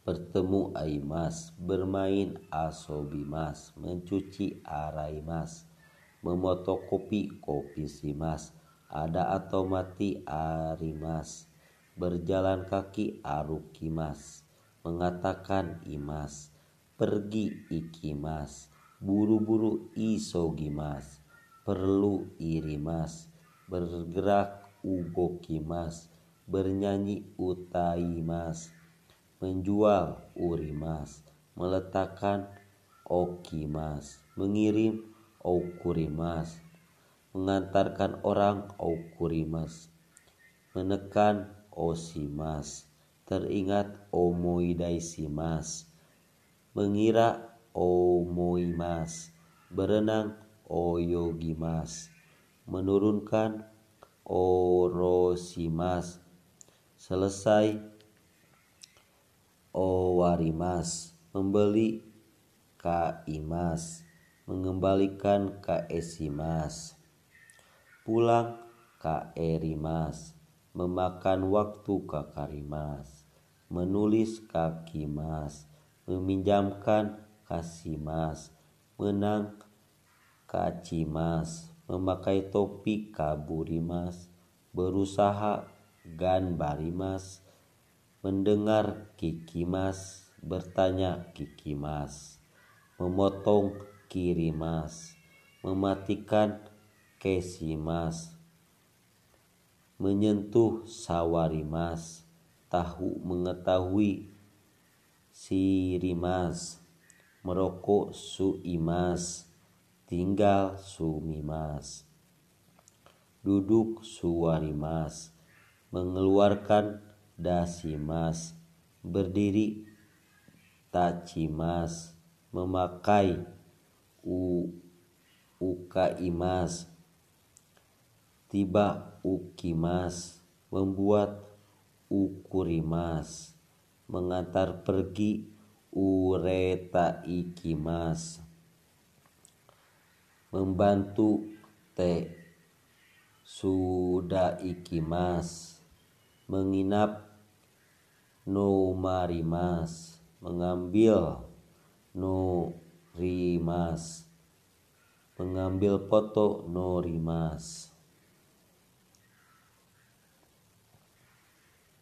bertemu Aimas, bermain asobimas, mencuci araimas, memotokopi kopi simas, ada atau mati arimas, berjalan kaki arukimas, mengatakan imas, pergi ikimas, buru-buru isogimas, perlu irimas, bergerak ugokimas, bernyanyi utaimas, menjual urimas, meletakkan okimas, mengirim okurimas, mengantarkan orang okurimas, menekan osimas, teringat omoidaisimas, mengira omoimas, berenang oyogimas, menurunkan orosimas, selesai owarimas, membeli kaimas, mengembalikan kaesimas, pulang kaerimas, memakan waktu kakarimas, menulis kakimas, meminjamkan kasimas, menang kacimas, memakai topi kaburimas, berusaha gan barimas, mendengar kikimas, bertanya kikimas, memotong kirimas, mematikan kesimas, menyentuh sawarimas, tahu mengetahui sirimas, merokok suimas, tinggal sumimas, duduk suwarimas, mengeluarkan dasimas, berdiri. Tacimas, memakai. U. Ukaimas, tiba ukimas, membuat ukurimas, mengantar pergi ureta ikimas. Membantu te sudah ikimas. Menginap no marimas mengambil. No rimas mengambil foto. No rimas